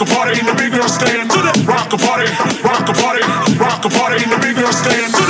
rock a party in the big girl stand. To the rock a party, rock a party, rock a party in the big girl stand. To the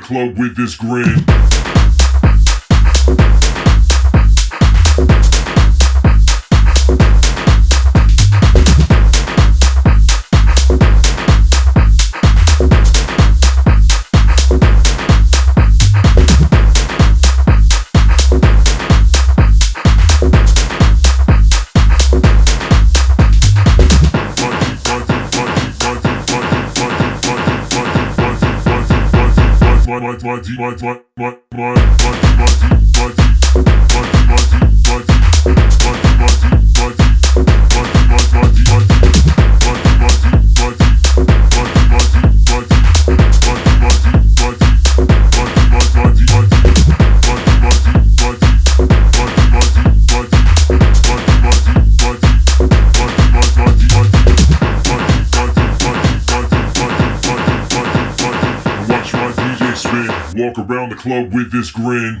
club with this grin. What, what, what, around the club with this grin.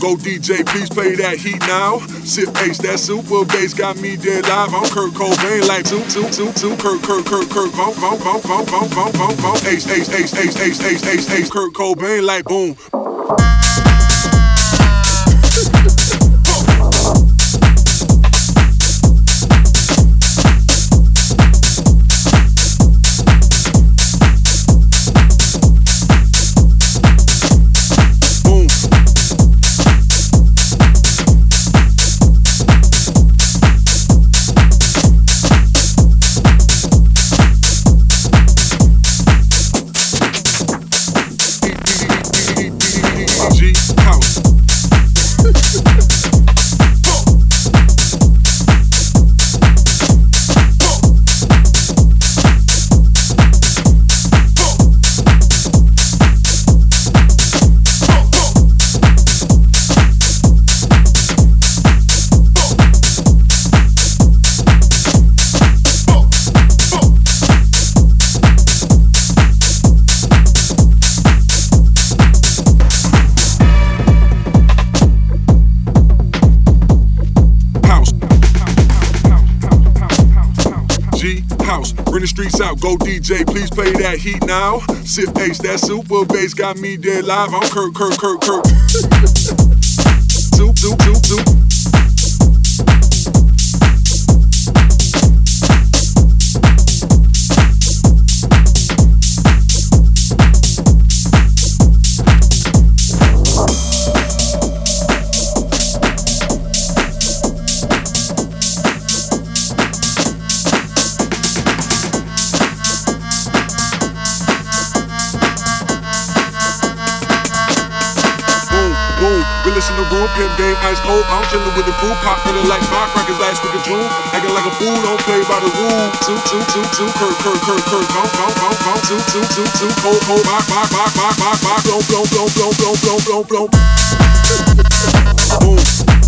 go DJ, please play that heat now. Sip ace, that super bass got me dead live. I'm Kurt Cobain, like two, two, two, two, Kurt, Kurt, Kurt, Kurt, bump, bump, bump, bump, bump, bump, bump, bump, ace, ace, ace, ace, ace, ace, Kurt Cobain, like boom. Boom. Go DJ, please play that heat now. Sip ace, that super bass got me dead live. I'm Kurt, Kurt, Kurt, Kurt. Zoop, zoop, zoop, zoop. The room, pimp game ice cold. I'm chillin' with the crew, pop feeling like firecrackers last week of June. Acting like a fool, don't play by the rules. Two, two, two, two, Kurt, Kurt, Kurt, Kurt, bump, bump, bump, bump. Two, two, two, two, cold, cold, rock, rock, rock, rock, rock, rock, blow, blow, blow, blow, blow, blow, blow, blow. Boom. Boom.